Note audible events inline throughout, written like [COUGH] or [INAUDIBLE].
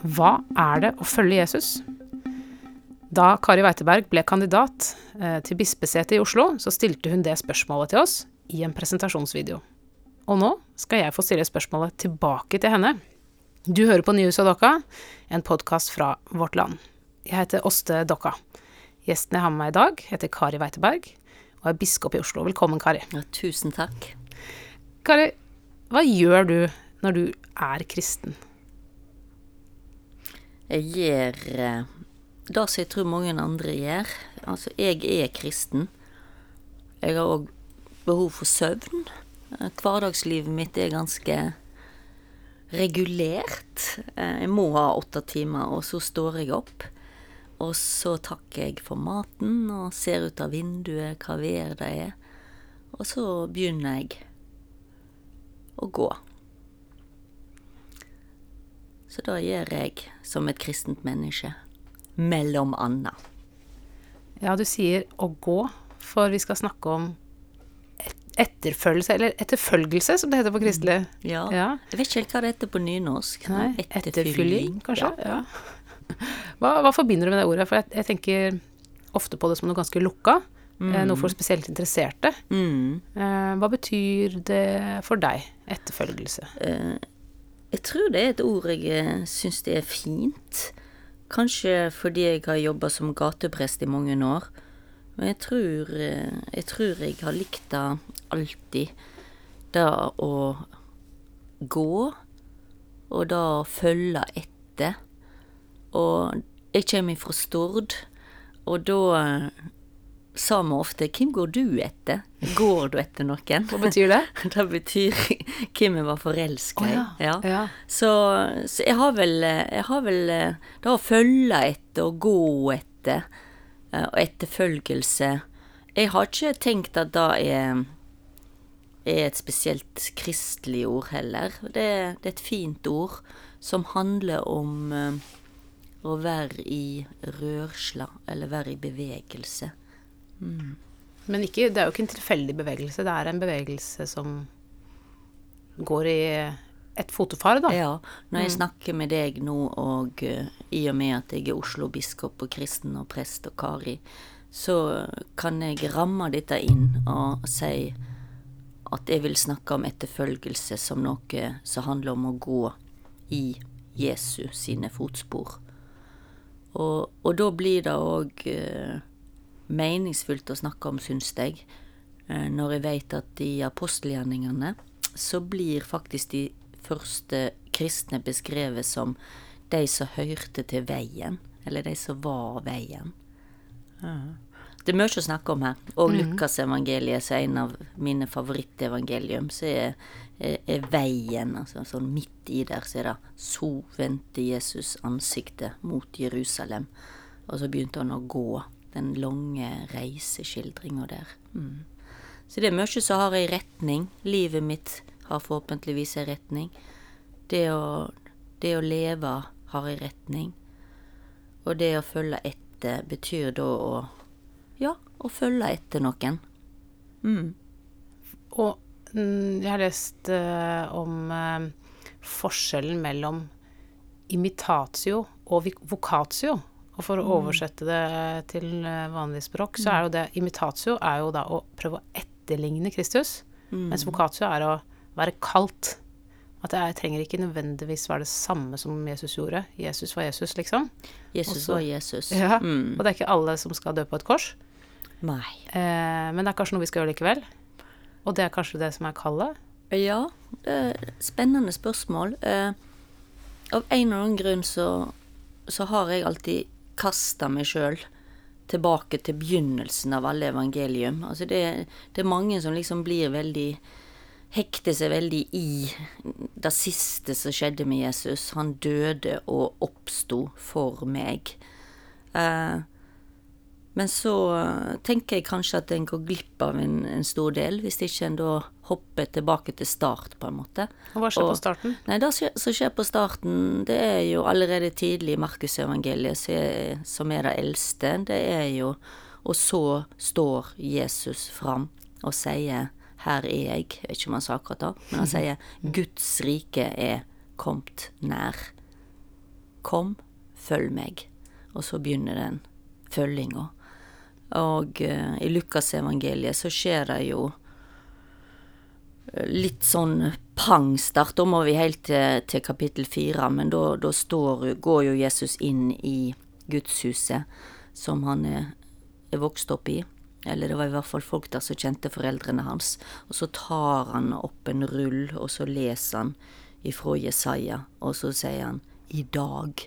Hva er det å følge Jesus? Da Kari Weiteberg ble kandidat eh, til bispesetet i Oslo, så stilte hun det spørsmålet til oss i en presentasjonsvideo. Og nå skal jeg få stille spørsmålet tilbake til henne. Du hører på Nyhuset Dokka, en podkast fra Vårt Land. Jeg heter Åste Dokka. Gjesten jeg har med meg i dag, heter Kari Weiteberg og er biskop i Oslo. Velkommen, Kari. Ja, tusen takk. Kari, hva gjør du når du er kristen? Jeg gjør eh, det som jeg tror mange andre gjør. Altså, jeg er kristen. Jeg har òg behov for søvn. Eh, Hverdagslivet mitt er ganske regulert. Eh, Jeg må ha åtte timer, og så står jeg opp. Og så takker jeg for maten og ser ut av vinduet hva vær det er. Og så begynner jeg å gå. Så da gjør jeg som et kristent menneske. Mellom anna. Ja, du sier å gå, for vi skal snakke om etterfølgelse, eller etterfølgelse, som det heter på kristelig. Ja. Ja. Jeg vet ikke helt hva det heter på nynorsk. Nei, etterfylling, kanskje? Ja. Ja. Hva, hva forbinder du med det ordet? For jeg, jeg tenker ofte på det som noe ganske lukka. Mm. Noe for spesielt interesserte. Mm. Eh, Hva betyr det for deg, etterfølgelse? Jeg tror det er et ord jeg eh, syns det er fint. Kanskje fordi jeg har jobba som gateprest i mange år. Men jeg tror, eh, jeg tror jeg har likt det alltid. Det å gå, og det å følge etter. Og jeg kommer fra Stord, og da sa vi ofte 'Hvem går du etter?' Går du etter noen? Hva betyr det? [LAUGHS] Det betyr [LAUGHS] hvem jeg var forelska i. Oh, ja, ja. Så, så jeg har vel Jeg har vel det å følge etter og gå etter, eh, og etterfølgelse Jeg har ikke tenkt at det er er et spesielt kristelig ord heller. Det, det er et fint ord som handler om eh, å være i rørsla, eller være i bevegelse. Men ikke, det er jo ikke en tilfeldig bevegelse, det er en bevegelse som går i et fotofar, da. Ja, når jeg snakker med deg nå, og uh, i og med at jeg er Oslo-biskop og kristen og prest og Kari, så kan jeg ramme dette inn og si at jeg vil snakke om etterfølgelse som noe som handler om å gå i Jesu sine fotspor. Og, og da blir det òg meningsfullt å snakke om, syns jeg, eh, når jeg vet at i apostelgjerningene så blir faktisk de første kristne beskrevet som de som hørte til veien, eller de som var veien. Det er mye å snakke om her. Og Lukasevangeliet, som er en av mine favorittevangelium, så er, er, er veien, altså sånn midt i der, så er det Så vendte Jesus ansiktet mot Jerusalem, og så begynte han å gå den lange reiseskildringa der. Mm. Så det er mye som har ei retning. Livet mitt har forhåpentligvis ei retning. Det å, det å leve har ei retning. Og det å følge etter betyr da å Ja, å følge etter noen. Og mm, jeg har lest uh, om uh, forskjellen mellom imitatio og vocatio. Og for å oversette det til eh, vanlig språk, så er jo det Imitatio er jo da å prøve å etterligne Kristus, mens vocatio er å være kalt. At jeg trenger ikke nødvendigvis være det samme som Jesus gjorde. Jesus var Jesus, liksom. Jesus Også- var Jesus. Ja. Mm. Og det er ikke alle som skal dø på et kors. Nei. Eh, men det er kanskje noe vi skal gjøre likevel. Og det er kanskje det som er kallet. Ja, det er spennende spørsmål. Eh, av en eller annen grunn så, så har jeg alltid kasta meg sjøl tilbake til begynnelsen av alle evangelium. Altså det, det er mange som liksom blir veldig Hekter seg veldig i det siste som skjedde med Jesus. Han døde og oppsto for meg. Eh, men så tenker jeg kanskje at en går glipp av en, en stor del, hvis ikke en da hopper tilbake til start, på en måte. Og hva skjer Og- på starten? Nei, det som skjer på starten, det er jo allerede tidlig i Markusevangeliet, som er- som er det eldste. Det er jo Og så står Jesus fram og sier 'Her er jeg'. Jeg vet ikke om han sa akkurat det, men han sier [LAUGHS] 'Guds rike er kommet nær'. Kom, følg meg. Og så begynner den følginga. Og uh, i Lukasevangeliet så skjer det jo litt sånn pangstart. Da må vi helt til, til kapittel fire, men da, da står, går jo Jesus inn i gudshuset som han er, er vokst opp i. Eller det var i hvert fall folk der som kjente foreldrene hans. Og så tar han opp en rull, og så leser han ifra Jesaja, og så sier han i dag,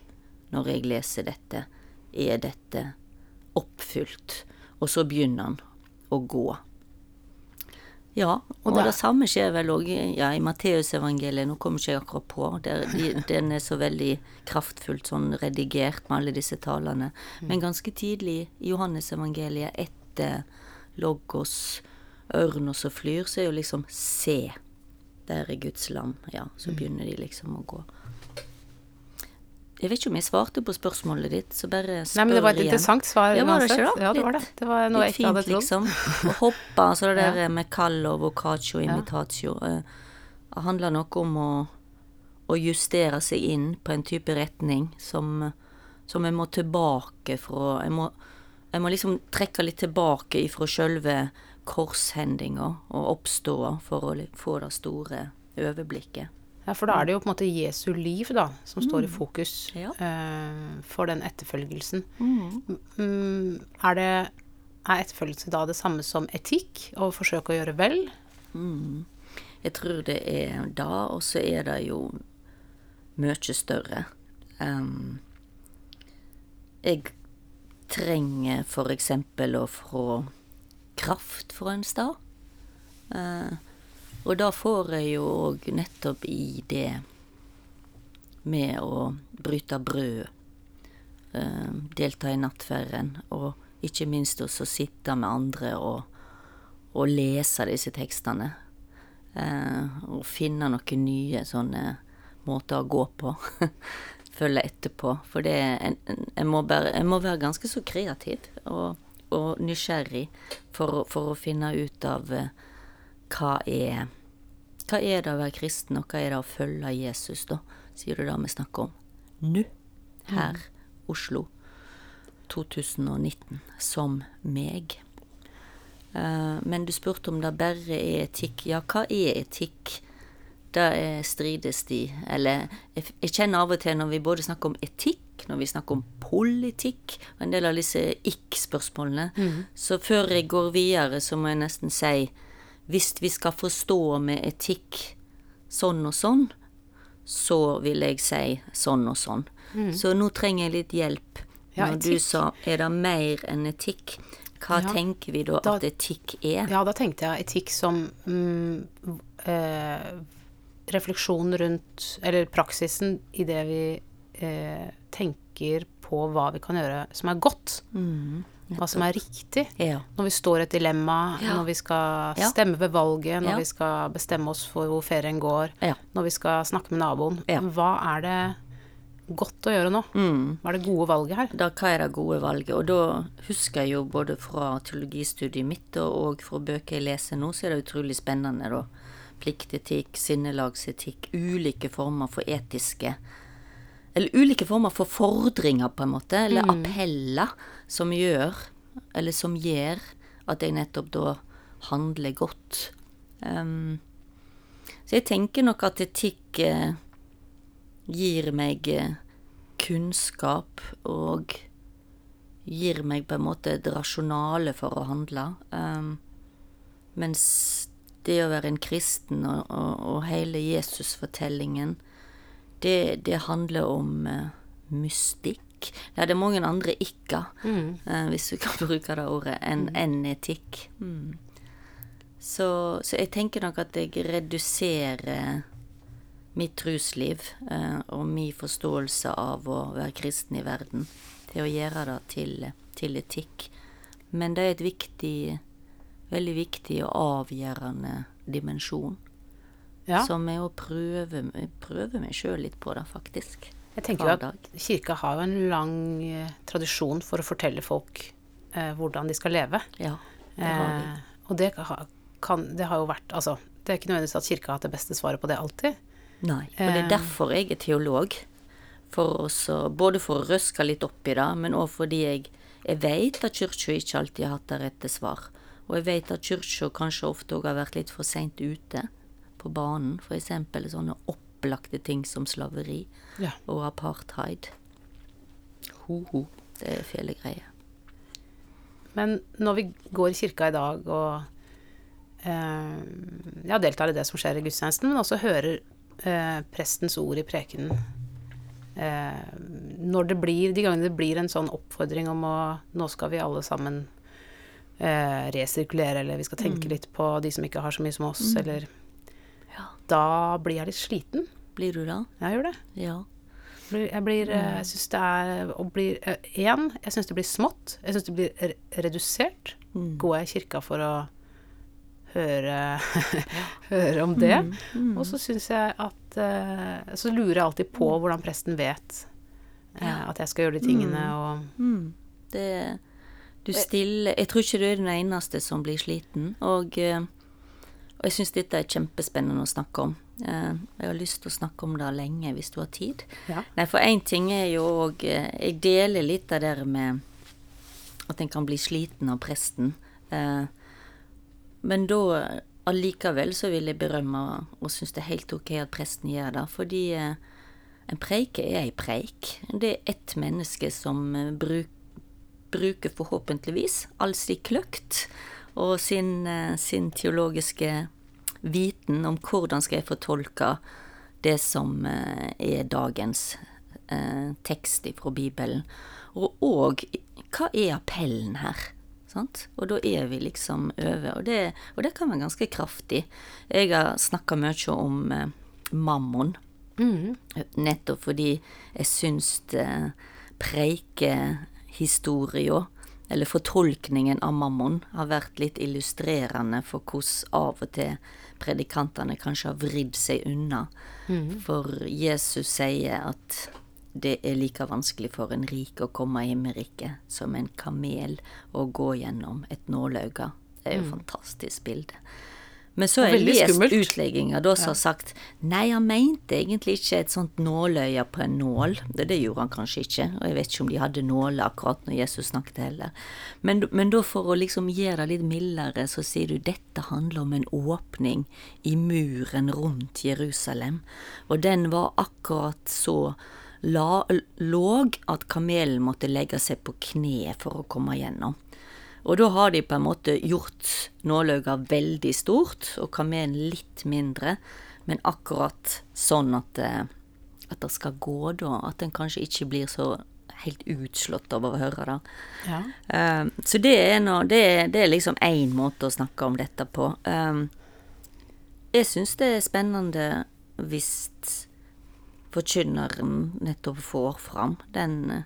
når jeg leser dette, er dette oppfylt. Og så begynner han å gå. Ja, og, det, det samme skjer vel òg ja, i Matteusevangeliet. Nå kommer ikke jeg akkurat på. Der, de, den er så veldig kraftfullt sånn redigert med alle disse talene. Mm. Men ganske tidlig i Johannesevangeliet, etter Logos, ørn og så flyr, så er jo liksom Se, der er Guds land. Ja, så mm. begynner de liksom å gå. Jeg vet ikke om jeg svarte på spørsmålet ditt, så bare spør igjen. Nei, men det var et igjen. interessant svar ja, var det ikke? Ja, det var det. Det var noe jeg ikke hadde trodd. Liksom. Å hoppe, altså det [LAUGHS] der ja. med callo, vocaccio, imitatio, ja. uh, handler noe om å, å, justere seg inn på en type retning som, som jeg må tilbake fra jeg må, jeg må liksom trekke litt tilbake ifra sjølve korshendinga og oppståa for å få det store overblikket. Ja, For da er det jo på en måte Jesu liv da, som mm. står i mm. fokus ja. uh, for den etterfølgelsen. Mm. Um, er, det, er etterfølgelse da det samme som etikk, å forsøke å gjøre vel? Mm. Jeg tror det er da, og så er det jo mye større. Um, jeg trenger eksempel å få kraft fra en stad. Uh, og da får jeg jo òg nettopp i det med å bryte brød, eh, delta i nattferden, og ikke minst også sitte med andre og, og lese disse tekstene. Eh, og finne noen nye sånne måter å gå på. [LAUGHS] Følge etterpå. For det en, en, må bare, en må være ganske så kreativ og, og nysgjerrig for, for, å finne ut av eh, hva er hva er det å være kristen, og hva er det å følge Jesus, da? Sier du det vi snakker om nå, her. Oslo, 2019, som meg. Uh, men du spurte om det bare er etikk. Ja, hva er etikk? Det strides de. Eller jeg, jeg, kjenner av og til når vi både snakker om etikk, når vi snakker om politikk, og en del av disse ikk-spørsmålene, mm. så før jeg går videre, så må jeg nesten si hvis vi skal forstå med etikk sånn og sånn, så vil jeg si sånn og sånn. Mm. Så nå trenger jeg litt hjelp. Ja, Når du sa er det mer enn etikk, hva ja, tenker vi da, da, at etikk er? Ja, da tenkte jeg etikk som mm, eh, refleksjon rundt Eller praksisen i det vi eh, tenker på hva vi kan gjøre som er godt. Mm hva som er riktig. Ja. Når vi står i et dilemma, ja. når vi skal stemme ved valget, når vi skal bestemme oss for hvor ferien går, når vi skal snakke med naboen. Hva er det godt å gjøre nå? Mm. Hva er det gode valget her? Da, hva er det gode valget? Og da husker jeg jo både fra teologistudiet mitt og fra bøker jeg leser nå, så er det utrolig spennende, da. Pliktetikk, sinnelagsetikk, ulike former for etiske eller ulike former for fordringer, på en måte, eller mm. appeller, som gjør, eller som gjør at jeg nettopp da handler godt. Um, så jeg tenker nok at etikk eh, gir meg eh, kunnskap og gir meg på en måte et rasjonale for å handle. Um, mens det å være en kristen og, og, og hele Jesusfortellingen det, det handler om uh, mystikk. Nei, det er mange andre ikke, mm. uh, hvis du kan [LAUGHS] bruke det ordet, enn mm. en etikk. Mm. Så, så, jeg tenker nok at jeg reduserer mitt trusliv uh, og min forståelse av å være kristen i verden til å gjøre det til, til etikk. Men det er et viktig, veldig viktig og avgjørende dimensjon. Ja. Som er å prøve, prøve meg sjøl litt på det, faktisk. Jeg tenker jo at kirka har jo en lang eh, tradisjon for å fortelle folk eh, hvordan de skal leve. Ja, det har de. Eh, og det, kan, det har jo vært Altså, det er ikke nødvendigvis at kirka har hatt det beste svaret på det alltid. Nei, og det er eh. derfor jeg er teolog. For også, både for å røske litt opp i det, men òg fordi jeg, jeg vet at kyrkja ikke alltid har hatt det rette svar. Og jeg vet at kyrkja kanskje ofte òg har vært litt for seint ute på banen. Eksempel sånne opplagte ting som slaveri Ja. og apartheid. Ho, ho. Det er fæle greier. Men når vi går i kirka i dag og eh, ja, deltar i det som skjer i gudstjenesten, men også hører eh, prestens ord i prekenen eh, Når det blir, de gangene det blir en sånn oppfordring om å Nå skal vi alle sammen eh, resirkulere, eller vi skal tenke litt på de som ikke har så mye som oss, eller Ja. Da blir jeg litt sliten. Blir du det? Jeg gjør det. Ja. Jeg blir eh, Jeg syns det er og blir, Én, jeg syns det blir smått. Jeg syns det blir redusert. redusert. Går jeg i kirka for å høre, [LAUGHS] høre om det? Og så syns jeg at eh, Så lurer jeg alltid på hvordan presten vet ja. at jeg skal gjøre de tingene, og Mm. Det Du stiller Jeg tror ikke du er den eneste som blir sliten. Og, eh, og jeg syns dette er kjempespennende å snakke om. Eh, Jeg har lyst til å snakke om det lenge, hvis du har tid. Ja. Nei, for én ting er jo òg Jeg deler litt av det der med at en kan bli sliten av presten. Eh, Men da allikevel så vil jeg berømme og synes det er helt ok at presten gjør det. Fordi eh, en preike er ei preik. Det er ett menneske som eh, bruk, bruker forhåpentligvis all sin kløkt og sin, eh, sin teologiske viten om hvordan skal jeg fortolke det som eh, er dagens eh, tekst fra Bibelen. Og òg hva er appellen her? Sant? Og da er vi liksom over. Og det, og det kan være ganske kraftig. Jeg har snakka mye om mammon. Nettopp fordi jeg syns eh, preikehistoria, eller fortolkningen av mammon, har vært litt illustrerende for hvordan av og til predikantene kanskje har vridd seg unna. For Jesus sier at det er like vanskelig for en rik å komme i himmelriket som en kamel å gå gjennom et nålauge. Det er jo et fantastisk bilde. Men så har jeg lest utlegginga da som har sagt nei, han mente egentlig ikke et sånt nåløye på en nål. Det, det gjorde han kanskje ikke, og jeg vet ikke om de hadde nåler akkurat når Jesus snakket heller. Men, men da for å liksom gjøre det litt mildere, så sier du dette handler om en åpning i muren rundt Jerusalem, og den var akkurat så la, låg at kamelen måtte legge seg på kne for å komme gjennom. Og da har de på en måte gjort nålauget veldig stort, og kamelen litt mindre, men akkurat sånn at, eh, at det skal gå, da. At en kanskje ikke blir så helt utslått av å høre det. ja. Eh, så det er, noe, det, er- det er liksom én måte å snakke om dette på. Eh, jeg syns det er spennende hvis forkynneren nettopp får fram den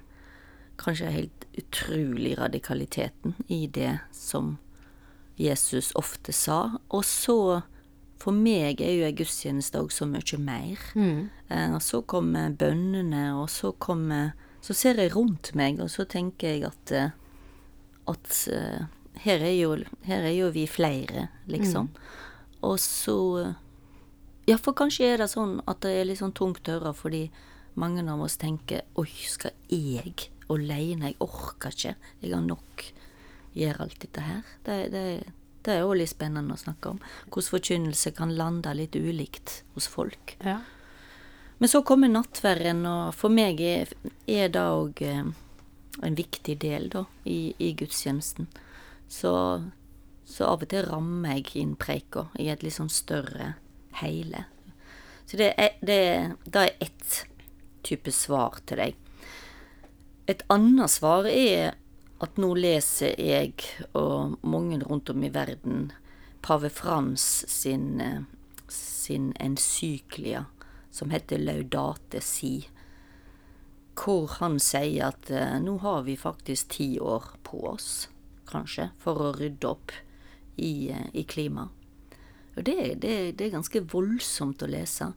kanskje helt utrolig radikaliteten i det som Jesus ofte sa. Og så, for meg er jo ei gudstjeneste òg så mye mer. Mm. og så kommer bønnene, og så kommer Så ser jeg rundt meg, og så tenker jeg at eh, at eh, her, er jo, her er jo vi flere, liksom. Og så eh, Ja, for kanskje er det sånn at det er litt sånn tungt å høre, fordi mange av oss tenker Oi, skal jeg alene? Jeg orker ikke. Jeg har nok. Gjør alt dette her. Det, det, det er jo litt spennende å snakke om. Hvordan forkynnelse kan lande litt ulikt hos folk. ja. Men så kommer nattverden, og for meg er, er det òg eh, en viktig del da, i, i gudstjenesten. Så, så av og til rammer jeg inn preika i et litt sånn større hele. Så det er, det, det er ett type svar til deg. Et annet svar er at nå leser jeg, og mange rundt om i verden, pave Frans sin, eh, sin ensyklia som heter Laudate Si, hvor han sier at eh, nå har vi faktisk ti år på oss, kanskje, for å rydde opp i, eh, i klimaet. Det, det, det er ganske voldsomt å lese.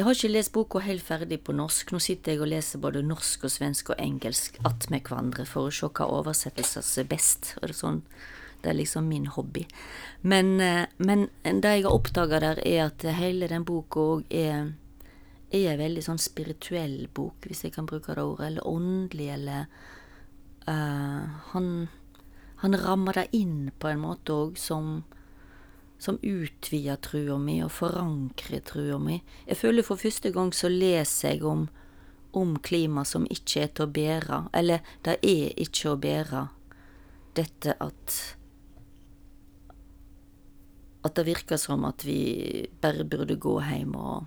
Jeg har ikke lest boka helt ferdig på norsk. Nå sitter jeg og leser både norsk og svensk og engelsk attmed hverandre for å se hva oversettelser er best. Det, er sånn, det er liksom min hobby. Men, eh, men det jeg har oppdaga der, er at hele den boka òg er, er en veldig sånn spirituell bok, hvis jeg kan bruke det ordet, eller åndelig, eller uh, Han, han rammer det inn på en måte òg som som utvider trua mi og forankrer trua mi. Jeg føler for første gang så leser jeg om, om klima som ikke er til å bære, eller det er ikke å bære, dette at At det virker som at vi bare burde gå hjem og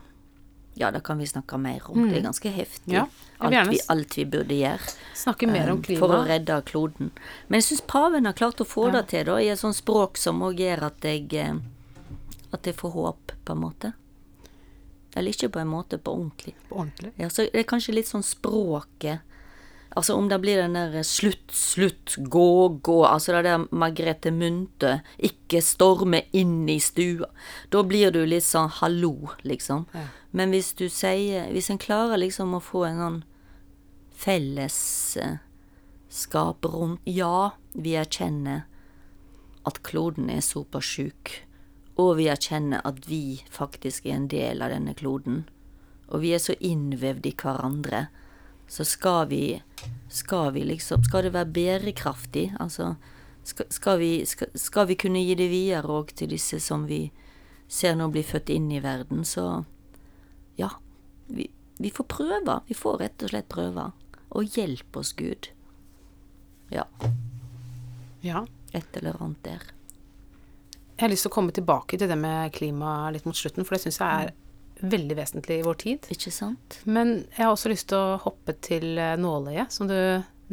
Ja, det kan vi snakke mer om. Det er ganske heftig. Mm. Ja, alt, vi, alt vi burde gjøre. Snakke mer om Um, klima. For å redde kloden. Men jeg syns paven har klart å få Ja. det til, da, i et sånt språk som òg gjør at jeg eh, At jeg får håp, på en måte. Eller ikke på en måte, på ordentlig. På ordentlig. Ja, så det er kanskje litt sånn språket Altså om det blir den der eh, slutt, slutt, gå, gå, altså det der Margrethe Munthe, ikke storme inn i stua. Da blir du litt sånn hallo, liksom. Ja. Men hvis du sier Hvis en klarer liksom å få en sånn fellesskap rundt Ja, vi erkjenner at kloden er såpass sjuk, og vi erkjenner at vi faktisk er en del av denne kloden, og vi er så innvevd i hverandre, så skal vi Skal vi liksom Skal det være bærekraftig? Altså skal, skal, vi, skal, vi kunne gi det videre òg til disse som vi ser nå blir født inn i verden, så ja, vi, vi får prøve. Vi får rett og slett prøve. Og hjelp oss, Gud. Ja, Ja. et eller annet der. Jeg har lyst til å komme tilbake til det med klima litt mot slutten, for det syns jeg er veldig vesentlig i vår tid. Ikke sant? Men jeg har også lyst til å hoppe til eh, nåløyet, som du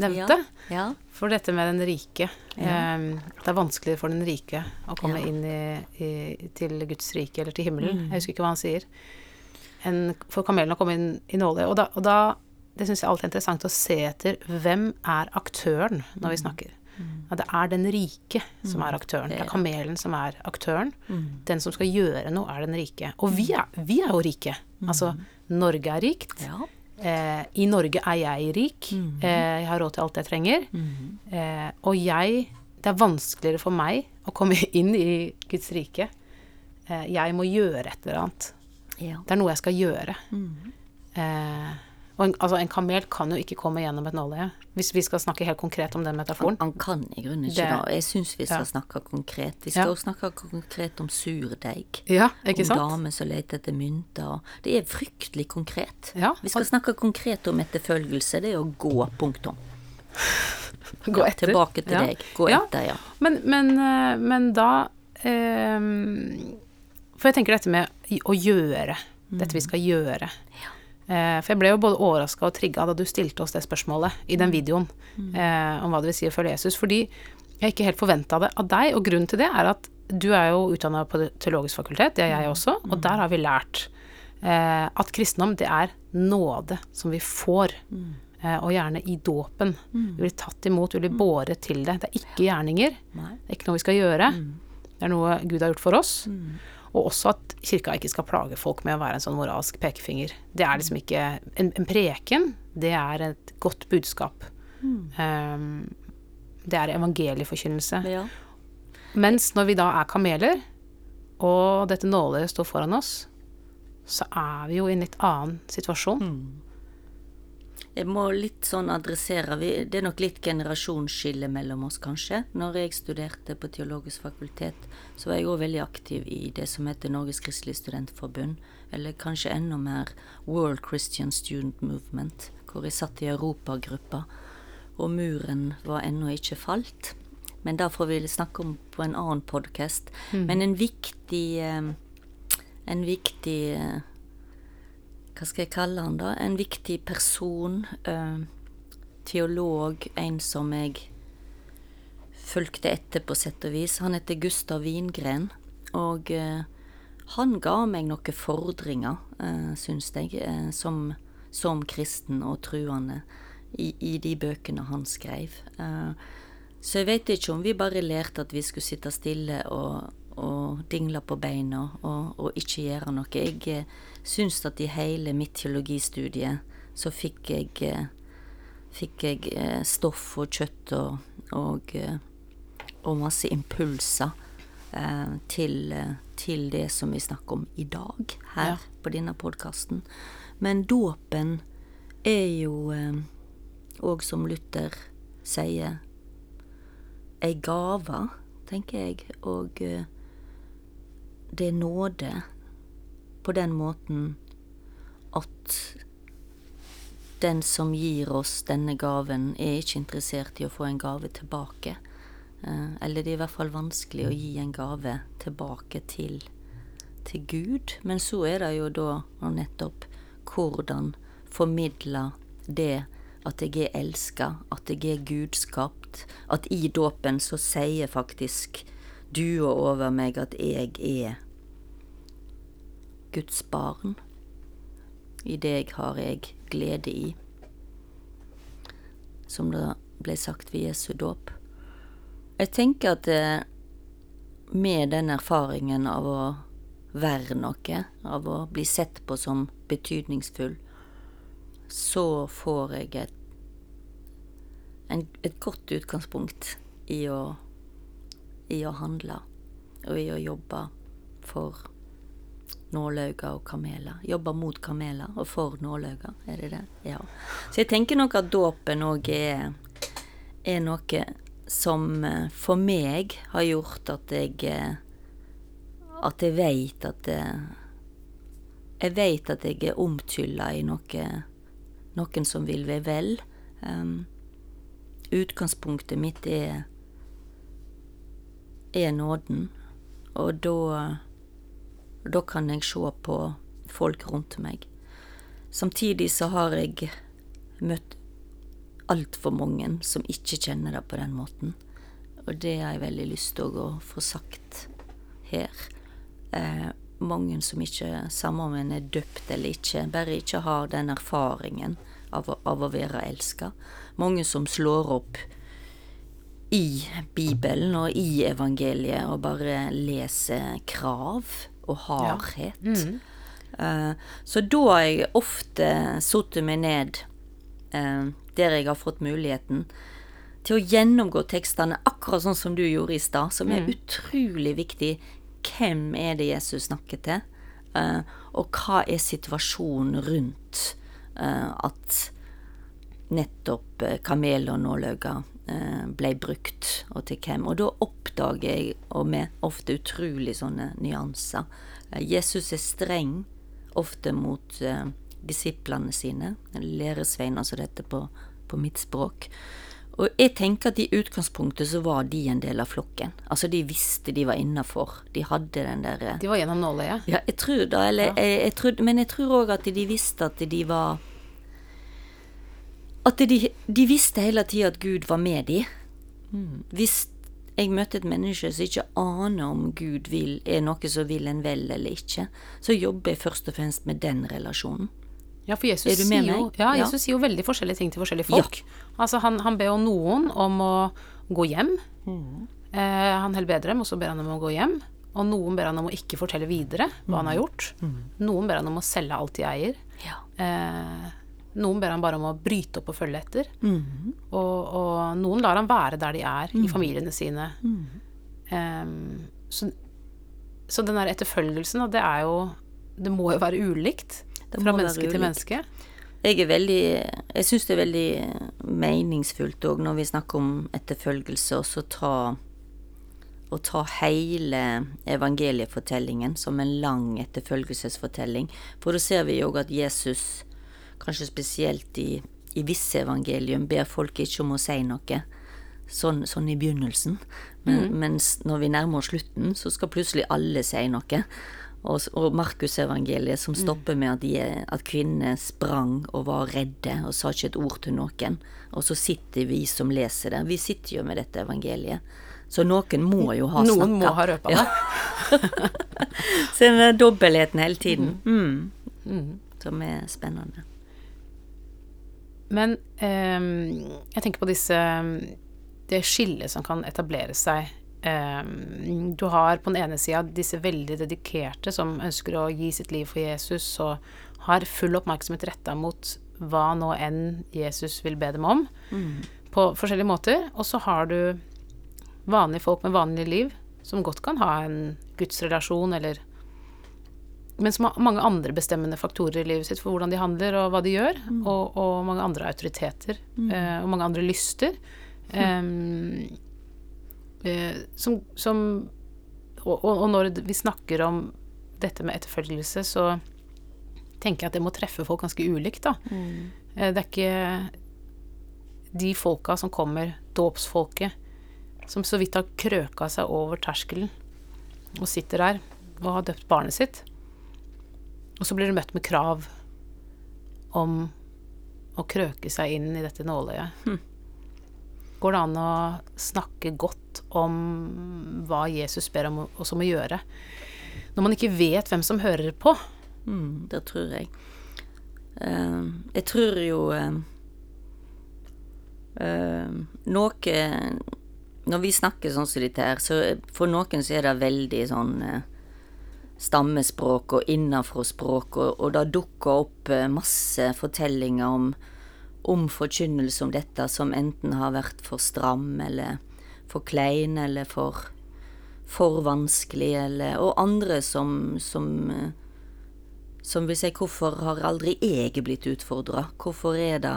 nevnte. Ja. ja. For dette med den rike. Ja. Eh, det er vanskelig for den rike å komme inn i, i, til Guds rike eller til himmelen. Mm. Jeg husker ikke hva han sier. En, for kamelen å komme inn i nåløyet. Og da, og da det syns jeg alltid er interessant å se etter hvem er aktøren når vi snakker. Ja, det er den rike som er aktøren. Det Mm. Er kamelen som er aktøren. Mm. Den som skal gjøre noe, er den rike. Og vi er, vi er jo rike. Altså, Norge er rikt. Ja. Eh, I Norge er jeg rik. Eh, jeg har råd til alt jeg trenger. Eh, og jeg Det er vanskeligere for meg å komme [LAUGHS] inn i Guds rike. Eh, jeg må gjøre et eller annet. ja. Det er noe jeg skal gjøre. Eh, og en, altså, en kamel kan jo ikke komme gjennom et nåløye. Hvis vi skal snakke helt konkret om den metaforen. han kan i grunnen ikke Det- Da. Jeg syns vi skal Ja. snakke konkret. Vi Ja. skal også snakke konkret om surdeig. Ja, ikke om sant? damer som leter etter mynter. Det er fryktelig konkret. Ja, Vi skal snakke konkret om etterfølgelse. Det er å gå, punktum. [LAUGHS] Gå etter. Tilbake til Ja. deg. Gå Ja. etter, ja. Men, men, eh, men da eh, For jeg tenker dette med å gjøre. Dette vi skal gjøre. Eh, for jeg ble jo både overraska og trigga da du stilte oss det spørsmålet i den videoen mm. om hva det vil si å følge Jesus. Fordi jeg ikke helt forventa det av deg, og grunnen til det er at du er jo utdanna på teologisk fakultet, det er jeg også, og der har vi lært eh, at kristendom, det er nåde som vi får. Eh, og gjerne i dåpen. Vi blir tatt imot, vi blir båret til det. Det er ikke gjerninger. Det er ikke noe vi skal gjøre. Det er noe Gud har gjort for oss. Og også at kirka ikke skal plage folk med å være en sånn moralsk pekefinger. Det er liksom ikke En, en preken, det er et godt budskap. Um, det er evangelieforkynnelse. Ja. Mens når vi da er kameler, og dette nåløyet står foran oss, så er vi jo i en litt annen situasjon. Jeg må litt sånn adressere Det er nok litt generasjonsskille mellom oss, kanskje. Når jeg studerte på Teologisk fakultet, så var jeg òg veldig aktiv i det som heter Norges kristelige studentforbund. Eller kanskje enda mer World Christian Student Movement, hvor jeg satt i europagruppa. Og muren var ennå ikke falt. Men det får vi snakke om på en annen podkast. Men en viktig eh, En viktig eh, hva skal jeg kalle han da? En viktig person, eh, teolog, en som jeg fulgte etter på sett og vis. Han heter Gustav Wingren, og eh, han ga meg noen fordringer, eh, syns jeg, som, som kristen og truende i, i de bøkene han skrev. Så jeg vet ikke om vi bare lærte at vi skulle sitte stille og, og dingle på beina og, og ikke gjøre noe. Jeg eh, syns at i hele mitt teologistudie så fikk jeg, eh, fikk jeg eh, stoff og kjøtt og, og, og masse impulser eh, til, til det som vi snakker om i dag her Ja. på denne podkasten. Men dåpen er jo òg, som Luther sier, ei gave, tenker jeg, og eh, det er nåde på den måten at den som gir oss denne gaven, er ikke interessert i å få en gave tilbake. Eh, Eller det er i hvert fall vanskelig å gi en gave tilbake til, til Gud. Men så er det jo da og nettopp hvordan formidle det at jeg er elska, at jeg er gudskapt. At i dåpen så sier faktisk du og over meg at jeg er Guds barn. I deg har jeg glede i. Som det ble sagt ved Jesu dåp. Jeg tenker at eh, med den erfaringen av å være noe, av å bli sett på som betydningsfull, så får jeg et, en, et godt utgangspunkt i å, i å handle og i å jobbe for nålauger og kameler. Jobbe mot kameler og for nålauger, er det det? Ja. Så jeg tenker nok at dåpen òg er, er noe som eh, for meg har gjort at jeg eh, At jeg veit at eh, Jeg veit at jeg er omtylla i noe noen som vil være vel. Um, utgangspunktet mitt er er nåden, og da da kan jeg se på folk rundt meg. Samtidig så har jeg møtt altfor mange som ikke kjenner det på den måten. Og det har jeg veldig lyst til å få sagt her. Eh, mange som ikke, samme om en er døpt eller ikke, bare ikke har den erfaringen av av å være elska. Mange som slår opp i Bibelen og i evangeliet og bare leser krav og hardhet. Eh, så da har jeg ofte satt meg ned uh, der jeg har fått muligheten til å gjennomgå tekstene akkurat sånn som du gjorde i stad, som er utrolig viktig. Hvem er det Jesus snakker til? Uh, og hva er situasjonen rundt at nettopp kamel og nålauger eh, ble brukt, og til hvem? Og da oppdager jeg, og med ofte utrolig sånne nyanser eh, Jesus er streng ofte mot eh, disiplene sine, læresveiner som dette på, på mitt språk. Og jeg tenker at i utgangspunktet så var de en del av flokken. Altså de visste de var innafor. De hadde den derre De var gjennom nåløyet. Ja, jeg tror da, eller jeg, jeg tror, Men jeg tror òg at de visste at de var At de, de visste hele tida at Gud var med de. Hvis jeg møter et menneske som ikke aner om Gud vil, er noe som vil en vel eller ikke, så jobber jeg først og fremst med den relasjonen. Ja, for Jesus, Er sier, jo, ja, Jesus Ja. Sier jo veldig forskjellige ting til forskjellige folk. Altså, han, han ber jo noen om å gå hjem. Mm. Eh, han helbreder dem, og så ber han dem om å gå hjem. Og noen ber han om å ikke fortelle videre hva han har Mm. gjort. Noen ber han om å selge alt de eier. Ja. Eh, noen ber han bare om å bryte opp og følge etter. Mm. Og, og noen lar han være der de er, Mm. i familiene sine. Um, så, så den der etterfølgelsen, det er jo Det må jo være ulikt fra menneske til menneske. Jeg er veldig Jeg syns det er veldig meningsfullt òg når vi snakker om etterfølgelse, også ta å ta hele evangeliefortellingen som en lang etterfølgelsesfortelling. For da ser vi jo at Jesus, kanskje spesielt i, i visse evangelium, ber folk ikke om å si noe. Sånn, sånn i begynnelsen. Men, Mens når vi nærmer oss slutten, så skal plutselig alle si noe. Og, og Markusevangeliet som stopper med at, de, at kvinnene sprang og var redde og sa ikke et ord til noen. Og så sitter vi som leser det. Vi sitter jo med dette evangeliet. Så noen må jo ha snakka. Noen må ha røpa det. [LAUGHS] Så den dobbeltheten hele tiden. Mm. Som er spennende. Men ehm, jeg tenker på disse Det skillet som kan etablere seg. Ehm, du har på den ene sida disse veldig dedikerte som ønsker å gi sitt liv for Jesus, og har full oppmerksomhet retta mot hva nå enn Jesus vil be dem om, på forskjellige måter. Og så har du vanlige folk med vanlige liv som godt kan ha en gudsrelasjon, eller Men som har mange andre bestemmende faktorer i livet sitt for hvordan de handler og hva de gjør, og, og mange andre autoriteter, eh, og mange andre lyster. Um, eh, som, som og, og, og når vi snakker om dette med etterfølgelse, så tenker jeg at det må treffe folk ganske ulikt, da. Mm. Det er ikke de folka som kommer, dåpsfolket, som så vidt har krøka seg over terskelen og sitter der og har døpt barnet sitt. Og så blir du møtt med krav om å krøke seg inn i dette nåløyet. Går det an å snakke godt om hva Jesus ber om oss om å gjøre, når man ikke vet hvem som hører på? Mm, det tror jeg. Uh, jeg tror jo uh, uh, Noe Når vi snakker sånn som dette her, så for noen så er det veldig sånn stammespråk og innafra-språk, og, og det dukker opp eh, masse fortellinger om, om forkynnelse om dette som enten har vært for stram, eller for klein, eller for, for vanskelig, eller Og andre som, som eh, som vil si hvorfor har aldri jeg blitt utfordra? Hvorfor er det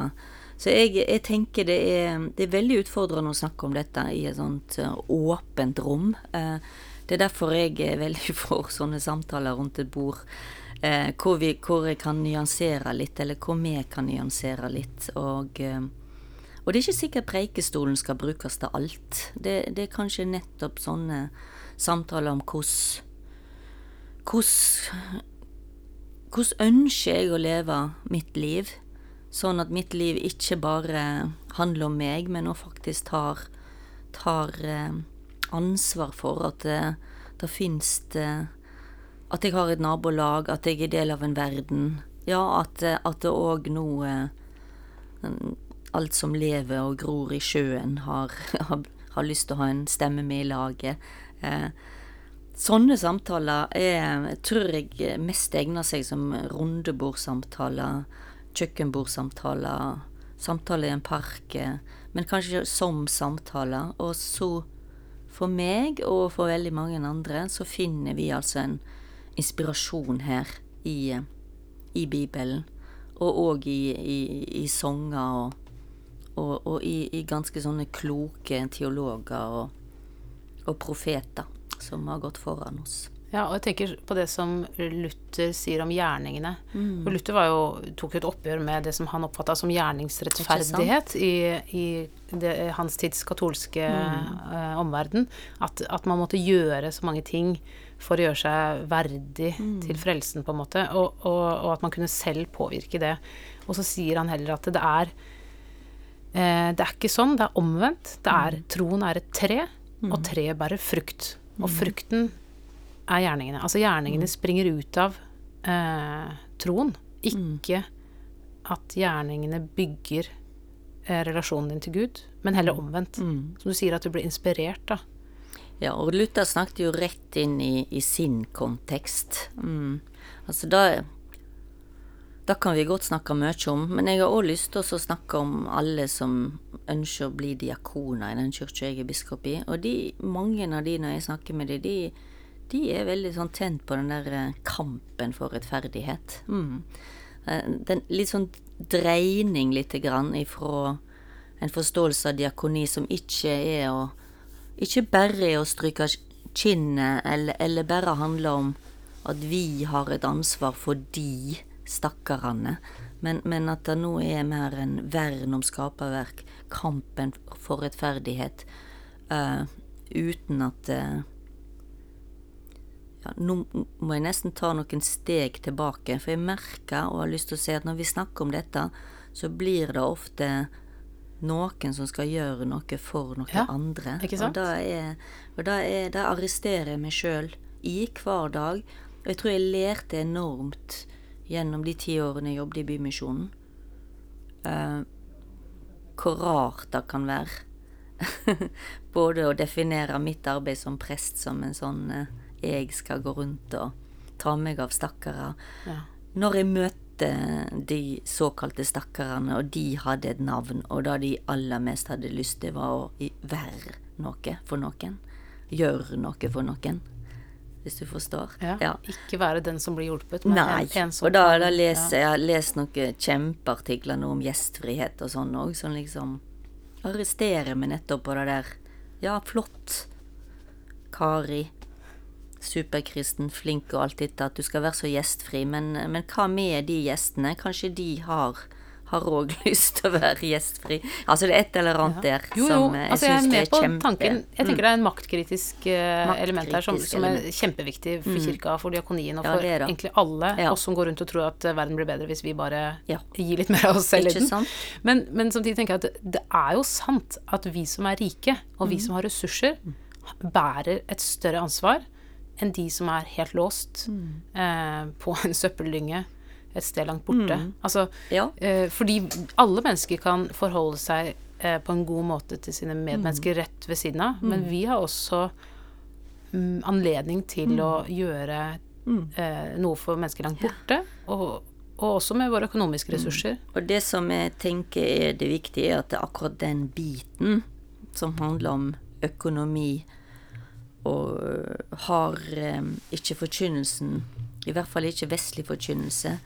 Så jeg, jeg tenker det er, det er veldig utfordrende å snakke om dette i et sånt eh, åpent rom. Eh, det er derfor jeg er veldig [LAUGHS] for sånne samtaler rundt et bord. Eh, hvor, vi, hvor jeg kan nyansere litt, eller hvor vi kan nyansere litt. Og, eh, og det er ikke sikkert preikestolen skal brukes til alt. Det, det er kanskje nettopp sånne samtaler om hvordan hvordan hvordan ønsker jeg å leve mitt liv, sånn at mitt liv ikke bare handler om meg, men også faktisk tar, tar eh, ansvar for at det, det fins At jeg har et nabolag, at jeg er del av en verden. Ja, at, at det òg nå eh, Alt som lever og gror i sjøen, har, [LAUGHS] har, har lyst til å ha en stemme med i laget. Eh, Sånne samtaler er, tror jeg mest egner seg som rundebordsamtaler, kjøkkenbordsamtaler, samtaler i en park, eh, men kanskje som samtaler. Og så, for meg og for veldig mange andre, så finner vi altså en inspirasjon her i, i Bibelen. Og òg i, i, i sanger og, og, og i, ganske sånne kloke teologer og, og profeter som har gått foran oss. Ja, og jeg tenker på det som Luther sier om gjerningene. Mm. For Luther var jo, tok jo et oppgjør med det som han oppfatta som gjerningsrettferdighet i, i det, hans tids katolske Mm. eh, omverden. At, at man måtte gjøre så mange ting for å gjøre seg verdig Mm. til frelsen, på en måte. Og, og, og at man kunne selv påvirke det. Og så sier han heller at det er eh, Det er ikke sånn, det er omvendt. Det er, Troen er et tre, og treet bærer frukt. Og frukten er gjerningene. Altså gjerningene springer ut av eh, troen, ikke at gjerningene bygger eh, relasjonen din til Gud, men heller omvendt. Som du sier, at du blir inspirert, da. Ja, og Luther snakket jo rett inn i, i sin kontekst. Mm. Altså, da Da kan vi godt snakke mye om, men jeg har òg lyst til å snakke om alle som ønsker å bli diakoner i den kirka jeg er biskop i. Og de, mange av de når jeg snakker med dem, de, de er veldig sånn tent på den der eh, kampen for rettferdighet. Mm. Eh, Den litt sånn dreining lite grann ifra en forståelse av diakoni som ikke er å ikke bare er å stryke kinnet, eller, eller bare handler om at vi har et ansvar for de stakkarene, men, men at det nå er mer en vern om skaperverk, kampen for rettferdighet, uh, uten at eh, ja, Nå må jeg nesten ta noen steg tilbake, for jeg merker og har lyst til å si at når vi snakker om dette, så blir det ofte noen som skal gjøre noe for noen Ja, andre. Og da er, og da er, da arresterer jeg meg sjøl i hver dag. Og jeg tror jeg lærte enormt gjennom de ti årene jeg jobbet i Bymisjonen. Uh, hvor rart det kan være. [LAUGHS] Både å definere mitt arbeid som prest som en sånn eh, jeg skal gå rundt og ta meg av stakkare. Ja. Når jeg møtte de såkalte stakkarene, og de hadde et navn, og det de aller mest hadde lyst til, var å være noe for noen. gjøre noe for noen. Hvis du forstår. Ja. Ikke være den som blir hjulpet, men Nei. en, en som og da, da leser ja. jeg har lest noen kjempeartikler nå om gjestfrihet og sånn òg, som liksom arresterer meg nettopp på det der. Ja, flott. Kari. Superkristen, flink og alt dette, at du skal være så gjestfri, men, men hva med de gjestene? Kanskje de har har òg [LAUGHS] lyst til å være gjestfri. Altså det er et eller annet der Jo, jo, som eh, jeg altså er syns er på kjempe... Mm. tanken. Jeg tenker det er en maktkritisk maktkritisk element her som, som er. Mm. kjempeviktig for kirka, for diakonien og Ja, for er egentlig alle Ja. oss som går rundt og tror at eh, verden blir bedre hvis vi bare Ja. gir litt mer av oss selv i den. Men, men samtidig tenker jeg at det, er jo sant at vi som er rike, og Mm. vi som har ressurser, bærer et større ansvar enn de som er helt låst Mm. eh, på en søppeldynge et sted langt borte. Altså, Ja. eh, fordi alle mennesker kan forholde seg eh, på en god måte til sine medmennesker rett ved siden av, men vi har også mm, anledning til å gjøre eh, noe for mennesker langt borte, og, og også med våre økonomiske ressurser. Og det som jeg tenker er det viktige, er at det er akkurat den biten som handler om økonomi, og øh, har eh, ikke forkynnelsen, i hvert fall ikke vestlig forkynnelse,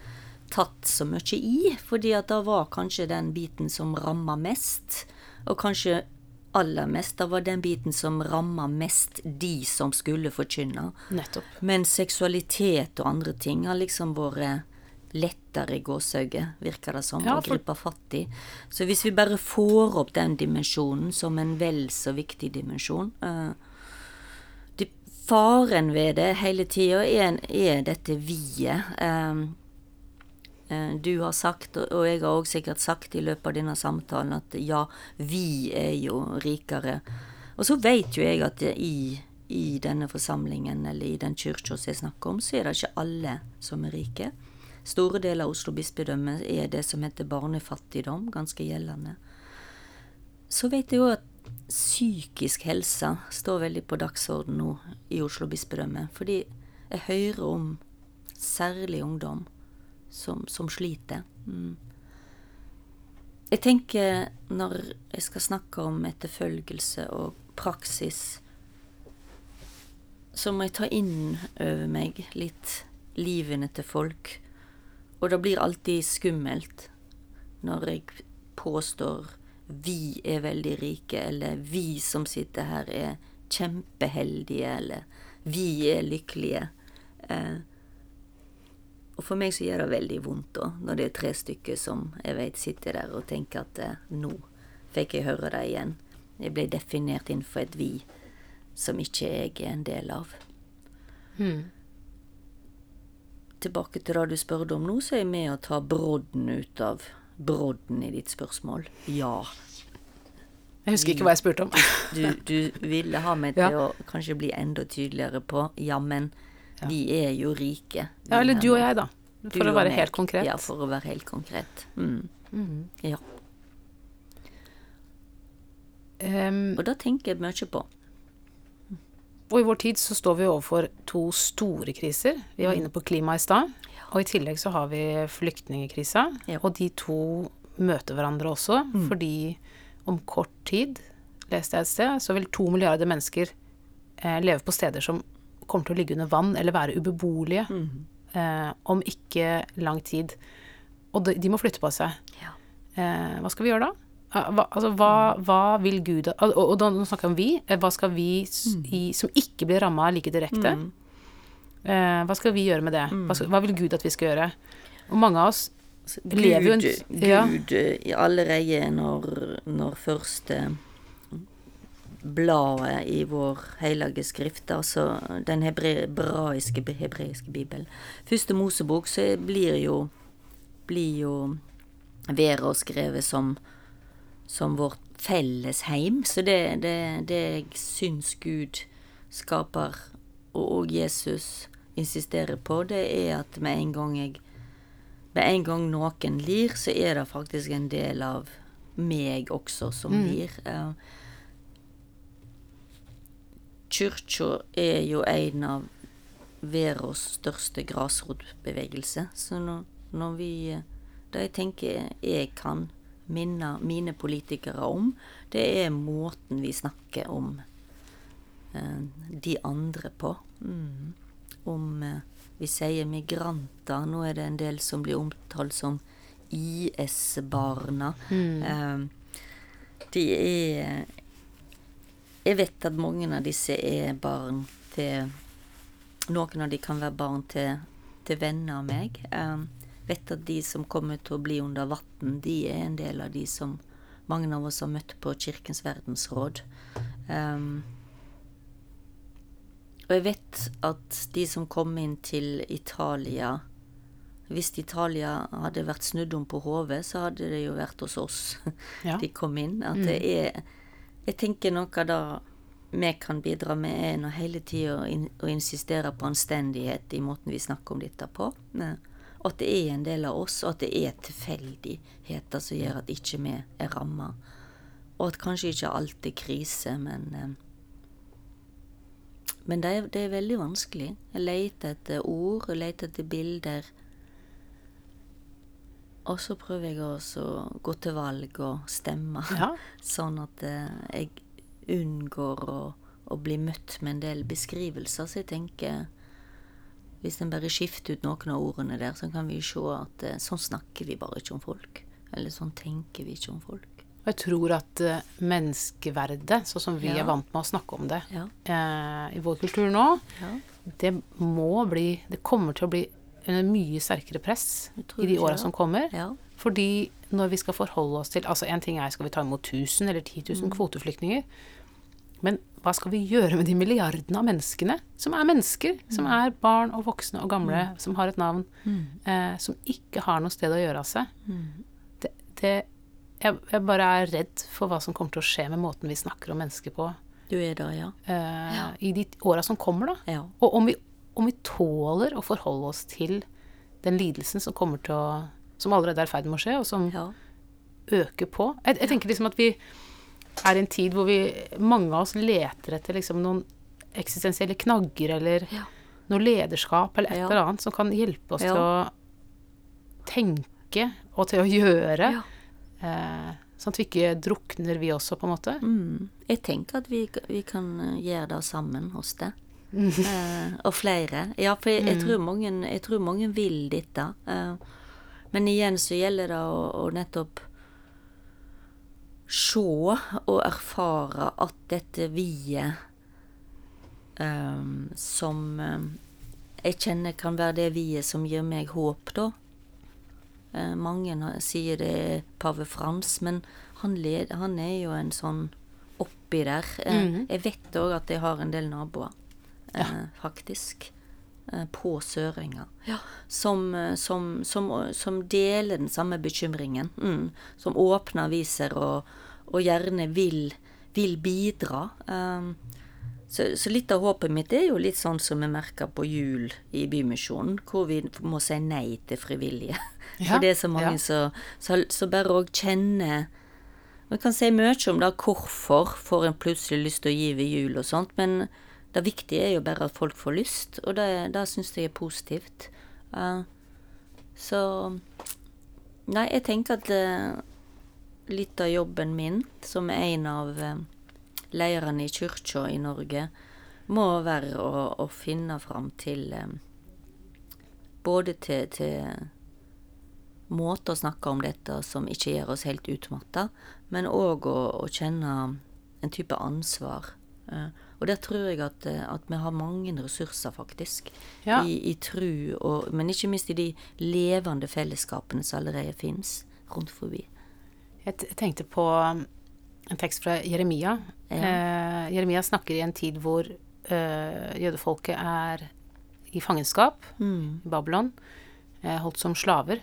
tatt så mye i, fordi at det var kanskje den biten som ramma mest, og kanskje aller mest, det var den biten som ramma mest de som skulle forkynne. Nettopp. Men seksualitet og andre ting har liksom vært lettere i gåsehauget, virker det som, Ja, å for- gripe fatt i. Så hvis vi bare får opp den dimensjonen som en vel så viktig dimensjon eh, det, Faren ved det hele tida er, er dette vi-et. eh, eh, du har sagt, og- jeg har òg sikkert sagt i løpet av denne samtalen, at ja, vi er jo rikere. Og så vet jo jeg at i, i denne forsamlingen, eller i den kyrkja som jeg snakker om, så er det ikke alle som er rike. Store deler av Oslo bispedømme er det som heter barnefattigdom, ganske gjeldende. Så vet jeg jo at psykisk helse står veldig på dagsorden nå i Oslo bispedømme. Fordi jeg hører om særlig ungdom som, som sliter. Mm. Jeg tenker når jeg skal snakke om etterfølgelse og praksis, så må jeg ta inn over meg litt livene til folk. Og det blir alltid skummelt når jeg påstår vi er veldig rike, eller vi som sitter her er kjempeheldige, eller vi er lykkelige. Eh, og for meg så gjør det veldig vondt da, når det er tre stykker som jeg vet sitter der og tenker at eh, nå fikk jeg høre det igjen. Jeg ble definert innenfor et vi som ikke jeg er en del av. Tilbake til det du spurte om nå, så er jeg med å ta brodden ut av brodden i ditt spørsmål. Ja. Jeg husker ikke hva jeg spurte om. [LAUGHS] Du, du ville ha meg til Ja. å kanskje bli enda tydeligere på ja, men vi er jo rike. Ja, eller du og jeg, da. For å være helt konkret. Ja, for å være helt konkret. Mm. Ja. Um, Og da tenker jeg mye på. Og i vår tid så står vi overfor to store kriser. Vi var inne på klima i stad. Og i tillegg så har vi flyktningekrisa. Ja. Og de to møter hverandre også, fordi om kort tid, leste jeg et sted, så vil to milliarder mennesker eh, leve på steder som kommer til å ligge under vann eller være ubeboelige eh, om ikke lang tid. Og de, de må flytte på seg. Ja. Eh, hva skal vi gjøre da? Eh, Hva, altså, hva, hva vil Gud Og, og, og nå snakker jeg om vi. Eh, Hva skal vi mm. i, som ikke blir ramma like direkte? Eh, hva skal vi gjøre med det? Hva, skal, hva vil Gud at vi skal gjøre? Og mange av oss Gud, lever jo en ja, Gud allerede når, når første bladet i vår hellige skrift, altså den hebraiske, hebraiske bibelen. Første Mosebok så blir jo blir jo Vera skrevet som som vårt felles heim. Så det, det, det jeg syns Gud skaper, og, og Jesus insisterer på, det er at med en gang jeg med en gang noen lir, så er det faktisk en del av meg også som lir. Eh, Kyrkja er jo en av verdens største grasrotbevegelse. Så når, når vi Det jeg tenker jeg kan minne mine politikere om, det er måten vi snakker om eh, de andre på. Mm. Om eh, vi sier migranter, nå er det en del som blir omtalt som IS-barna. Mm. de er Jeg vet at mange av disse er barn til Noen av de kan være barn til, til venner av meg. Jeg vet at de som kommer til å bli under vann, de er en del av de som mange av oss har møtt på Kirkens verdensråd. Um, og jeg vet at de som kom inn til Italia Hvis Italia hadde vært snudd om på hodet, så hadde det jo vært hos oss [LAUGHS] Ja. de kom inn. At det er Jeg tenker noe da vi kan bidra med, er nå hele tida å, in å insistere på anstendighet i måten vi snakker om dette på. Og at det er en del av oss, og at det er tilfeldigheter som gjør at ikke vi er ramma. Og at kanskje ikke alt er krise, men eh, Men det er, det er veldig vanskelig. Jeg leter etter ord, jeg leter etter bilder. Og så prøver jeg også å gå til valg og stemme, Ja. [LAUGHS] sånn at eh, jeg unngår å, å bli møtt med en del beskrivelser. Så jeg tenker hvis en bare skifter ut noen av ordene der, så kan vi se at eh, sånn snakker vi bare ikke om folk. Eller sånn tenker vi ikke om folk. Og jeg tror at eh, menneskeverdet, sånn som vi Ja. er vant med å snakke om det Ja. eh, i vår kultur nå, Ja. det må bli Det kommer til å bli under mye sterkere press i de åra som kommer. Ja. Fordi når vi skal forholde oss til Altså en ting er skal vi ta imot 1000 eller 10 000 Mm. kvoteflyktninger, men hva skal vi gjøre med de milliardene av menneskene som er mennesker? Som Mm. er barn og voksne og gamle, som har et navn, eh, som ikke har noe sted å gjøre av seg. Mm. Det, det jeg, jeg bare er redd for hva som kommer til å skje med måten vi snakker om mennesker på Du er det, ja. eh, i de åra som kommer, da. Ja. Og om vi, om vi tåler å forholde oss til den lidelsen som kommer til å Som allerede er i ferd med å skje, og som ja. øker på. Jeg, jeg tenker liksom at vi er i en tid hvor vi mange av oss leter etter liksom noen eksistensielle knagger eller Ja. noe lederskap eller et Ja. eller annet som kan hjelpe oss Ja. til å tenke og til å gjøre. Ja. Eh, sånn at vi ikke drukner, vi også, på en måte. Mm. Jeg tenker at vi, vi kan eh, gjøre det sammen hos deg. [LAUGHS] Eh, og flere. Ja, for jeg, jeg, tror mange, jeg tror mange vil dette. Eh, men igjen så gjelder det å, å nettopp se og erfare at dette vi-et eh, som eh, jeg kjenner kan være det vi-et som gir meg håp, da. Eh, mange sier det er pave Frans, men han, led, han er jo en sånn oppi der. Mm. Jeg vet òg at jeg har en del naboer, ja. faktisk. eh, På Sørenga. Som, eh, som, som, som deler den samme bekymringen. Mm, som åpner aviser og, og gjerne vil, vil bidra. Um, så, så litt av håpet mitt er jo litt sånn som vi merker på jul i Bymisjonen, hvor vi må si nei til frivillige. [LAUGHS] Ja, For det er så mange som så, så bare òg kjenner Vi kan si mye om da hvorfor får en plutselig lyst til å gi ved jul og sånt, men det viktige er jo bare at folk får lyst, og det, det syns jeg er positivt. Uh, så Nei, jeg tenker at uh, litt av jobben min som en av uh, lederne i kyrkja i Norge, må være å, å finne fram til eh, Både til, til måter å snakke om dette som ikke gjør oss helt utmatta, men òg å, å kjenne en type ansvar. Eh, og der tror jeg at, eh, at vi har mange ressurser, faktisk, Ja. i, i tru, og, men ikke minst i de levende fellesskapene som allerede fins rundt forbi. Jeg tenkte på um, en tekst fra Jeremia. Eh, Jeremia snakker i en tid hvor eh, jødefolket er i fangenskap i Babylon, eh, holdt som slaver.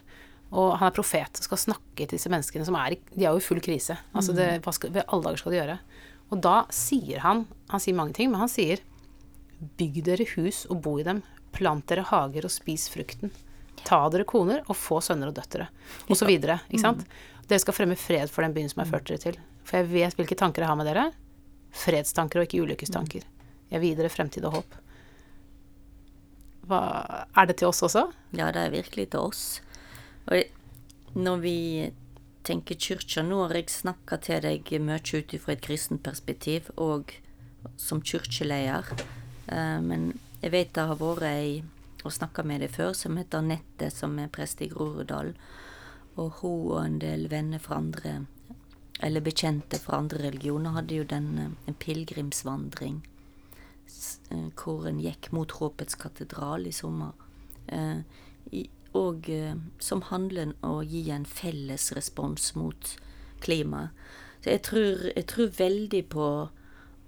Og han er profet og skal snakke til disse menneskene som er i De er jo i full krise. Altså det, hva skal, ved alle dager skal de gjøre. Og da sier han Han sier mange ting, men han sier Bygg dere hus og bo i dem. Plant dere hager og spis frukten. Ta dere koner og få sønner og døtre. Og så videre. Ikke sant? Dere skal fremme fred for den byen som jeg førte ført dere til. For jeg vet hvilke tanker jeg har med dere. Fredstanker og ikke ulykkestanker. Jeg vil gi dere fremtid og håp. Hva, er det til oss også? Ja, det er virkelig til oss. Og når vi tenker kyrkja Nå har jeg snakka til deg mye ut ifra et kristent perspektiv, og som kirkeleder. Eh, men jeg vet det har vært ei og snakka med deg før, som heter Anette, som er prest i Groruddal. Og hun og en del venner fra andre, eller bekjente fra andre religioner, hadde jo den eh, en pilegrimsvandring eh, hvor en gikk mot Håpets katedral i sommer. I, og eh, som handler om å gi en felles respons mot klimaet. Så jeg tror, jeg tror veldig på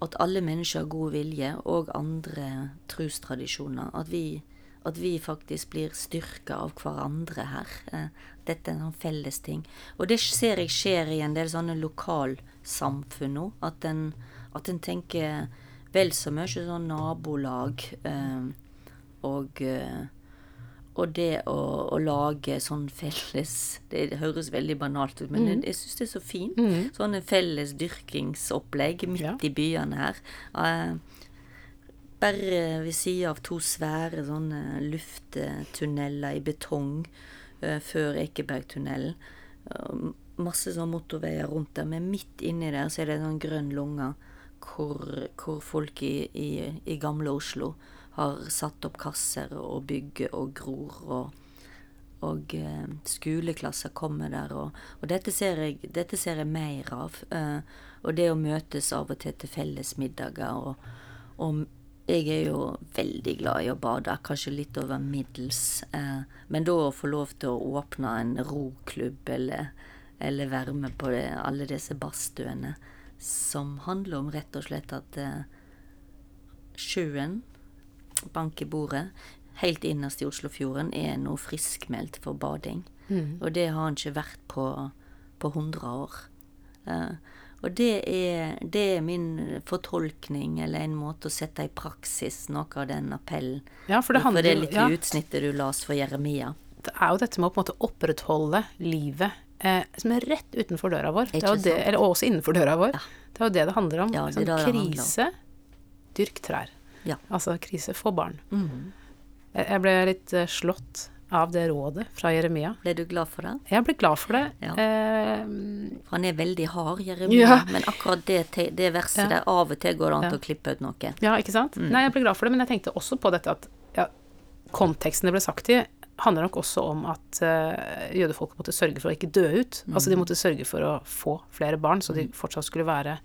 at alle mennesker har god vilje, og andre trustradisjoner. At vi, at vi faktisk blir styrka av hverandre her. Eh, dette er en felles ting. Og det ser jeg skjer i en del sånne lokalsamfunn nå. At en, at en tenker vel så mye sånn nabolag eh, og eh, og det å, å, lage sånn felles Det høres veldig banalt ut, men mm. jeg, jeg syns det er så fint. Mm. Sånne felles dyrkingsopplegg midt ja. i byene her. Uh, bare ved sida av to svære sånne lufttunneler i betong uh, før Ekebergtunnelen. Uh, masse sånne motorveier rundt der, men midt inni der så er det en sånn grønn lunge hvor, hvor folk i, i, i gamle Oslo har satt opp kasser og bygger og gror. og og eh, skoleklasser kommer der, og, og dette, ser jeg, dette, ser jeg, mer av. Eh, og det å møtes av og til til felles middager. Og, og, jeg er jo veldig glad i å bade, kanskje litt over middels. Eh, men da å få lov til å åpne en roklubb eller, eller være med på det, alle disse badstuene, som handler om rett og slett at eh, sjøen bank i bordet, helt innerst i Oslofjorden, er nå friskmeldt for bading. Mm. Og det har han ikke vært på, på 100 år. Uh, og det er, det er, min fortolkning, eller en måte å sette i praksis noe av den appellen. Ja, for det handler, for det lille ja. utsnittet du las for Jeremia. Det er jo dette med å på en måte opprettholde livet eh, som er rett utenfor døra vår. Det er det, eller også innenfor døra vår. Ja. Det er jo det det handler om. Ja, det sånn, krise, dyrk trær. Ja. Altså krise for barn. Mm. Jeg ble litt eh, slått av det rådet fra Jeremia. Ble du glad for det? Jeg ble glad for det. Ja. Eh, han er veldig hard, Jeremia, ja. [LAUGHS] men akkurat det, det verset ja. der av og til går det an til å klippe ut noe. Ja, ikke sant. Mm. Nei, jeg ble glad for det, men jeg tenkte også på dette at konteksten det ble sagt i, handler nok også om at uh, jødefolket måtte sørge for å ikke dø ut. Mm. Altså de måtte sørge for å få flere barn, så de mm. fortsatt skulle være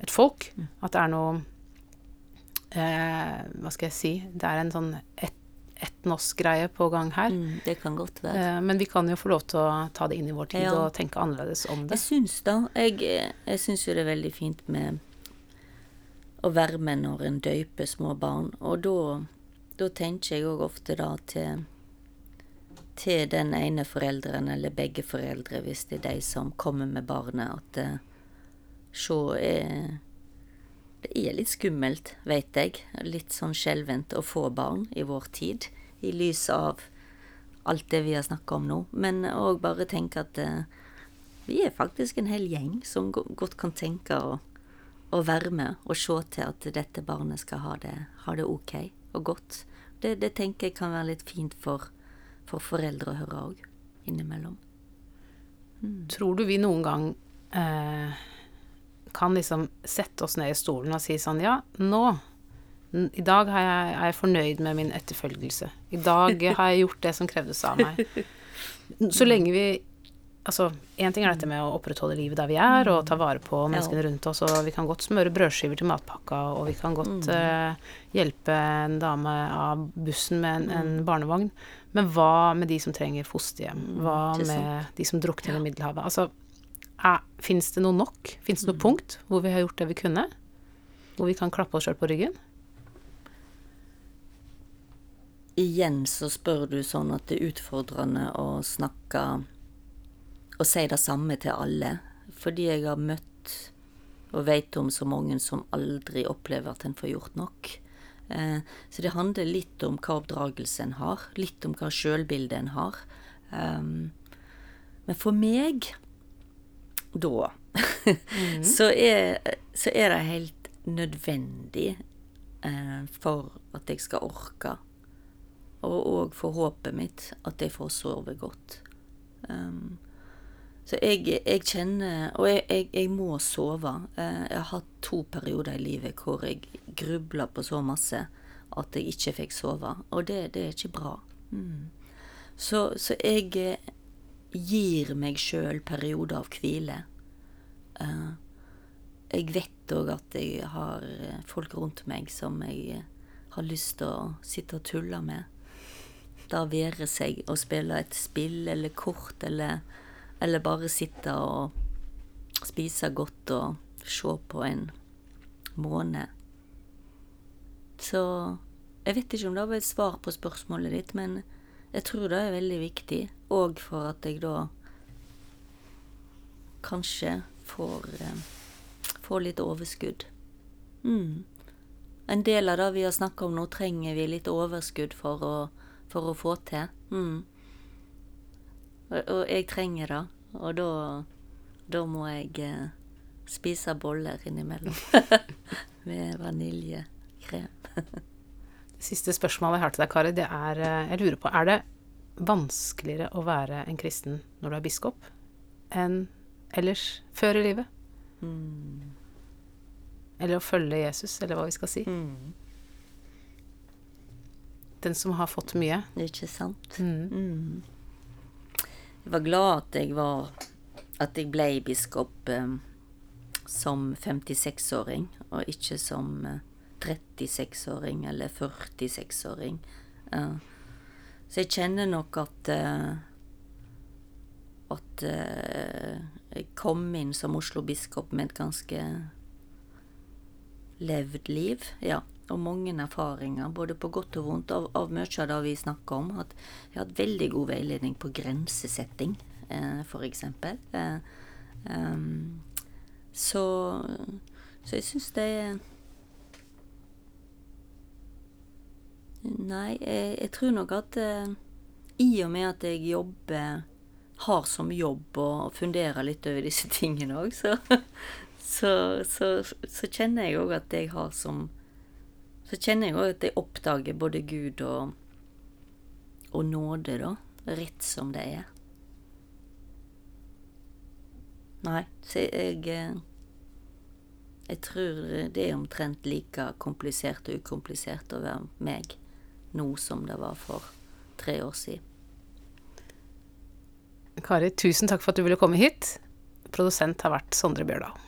et folk. Mm. At det er noe eh, Hva skal jeg si Det er en sånn et, etnos-greie på gang her. Mm, det kan godt være. Eh, men vi kan jo få lov til å ta det inn i vår tid ja. og tenke annerledes om det. Jeg syns da. Jeg, jeg syns jo det er veldig fint med å være med når en døyper små barn. Og da, da tenker jeg òg ofte da til til den ene forelderen, eller begge foreldre, hvis det er de som kommer med barnet, at uh, se, er det er litt skummelt, veit jeg, litt sånn skjelvent å få barn i vår tid, i lys av alt det vi har snakka om nå, men òg bare tenke at eh, vi er faktisk en hel gjeng som godt kan tenke å, å være med og se til at dette barnet skal ha det, ha det ok og godt. Det, det, tenker jeg kan være litt fint for, for foreldre å høre òg, innimellom. Mm. Tror du vi noen gang eh kan liksom sette oss ned i stolen og si sånn Ja, nå I dag jeg, er jeg fornøyd med min etterfølgelse. I dag [LAUGHS] har jeg gjort det som krevdes av meg. Så lenge vi Altså, én ting er dette med å opprettholde livet der vi er, og ta vare på menneskene rundt oss, og vi kan godt smøre brødskiver til matpakka, og vi kan godt uh, hjelpe en dame av bussen med en, en, mm. barnevogn. Men hva med de som trenger fosterhjem? Mm, hva med de som drukner i Middelhavet? Altså, Fins det noe nok? Fins det noe mm. punkt hvor vi har gjort det vi kunne? Hvor vi kan klappe oss sjøl på ryggen? Igjen så spør du sånn at det er utfordrende å snakke og si det samme til alle. Fordi jeg har møtt og vet om så mange som aldri opplever at en får gjort nok. Eh, så det handler litt om hva oppdragelse en har, litt om hva sjølbilde en har. Um, men for meg da, mm. [LAUGHS] så, er, så, er, det helt nødvendig eh, for at jeg skal orke. Og òg for håpet mitt at jeg får sove godt. Um, Så jeg, jeg kjenner Og jeg, jeg, jeg må sove. Eh, Jeg har hatt to perioder i livet hvor jeg grubla på så masse at jeg ikke fikk sove. Og det, det er ikke bra. Mm. Så, så jeg gir meg sjøl perioder av hvile. Eh, Jeg vet òg at jeg har eh, folk rundt meg som jeg eh, har lyst til å sitte og tulle med. Da være seg å spille et spill eller kort, eller, eller bare sitte og spise godt og se på en måne. Så jeg vet ikke om det var et svar på spørsmålet ditt, men jeg tror det er veldig viktig, òg for at jeg da kanskje får, eh, får litt overskudd. Mm. En del av det vi har snakka om nå, trenger vi litt overskudd for å, for å få til. Mm. Og, og jeg trenger det, og da, da må jeg eh, spise boller innimellom. [LAUGHS] Med vaniljekrem. [LAUGHS] Det siste spørsmålet jeg har til deg, Kari, det er eh, Jeg lurer på, er det vanskeligere å være en kristen når du er biskop, enn ellers før i livet? Mm. Eller å følge Jesus, eller hva vi skal si. Mm. Den som har fått mye. Ikke sant? Mm. Mm. Jeg var glad at jeg var At jeg ble biskop eh, som 56-åring, og ikke som eh, 36-åring eller 46-åring. Eh, så jeg kjenner nok at eh, At eh, jeg kom inn som Oslo-biskop med et ganske levd liv. Ja, og mange erfaringer, både på godt og vondt, av, av mye av det vi snakker om. At jeg har hatt veldig god veiledning på grensesetting, eh, eksempel. Eh, ehm, så, så jeg syns det er Nei, jeg, jeg tror nok at eh, i og med at jeg jobber har som jobb å fundere litt over disse [LAUGHS] tingene òg, så, så, så, så kjenner jeg òg at jeg har som Så kjenner jeg òg at jeg oppdager både Gud og, og nåde, da. Rett som det er. Nei, så jeg eh, Jeg tror det er omtrent like komplisert og ukomplisert å være meg nå som det var for tre år siden. Kari, tusen takk for at du ville komme hit. Produsent har vært Sondre Bjørdal.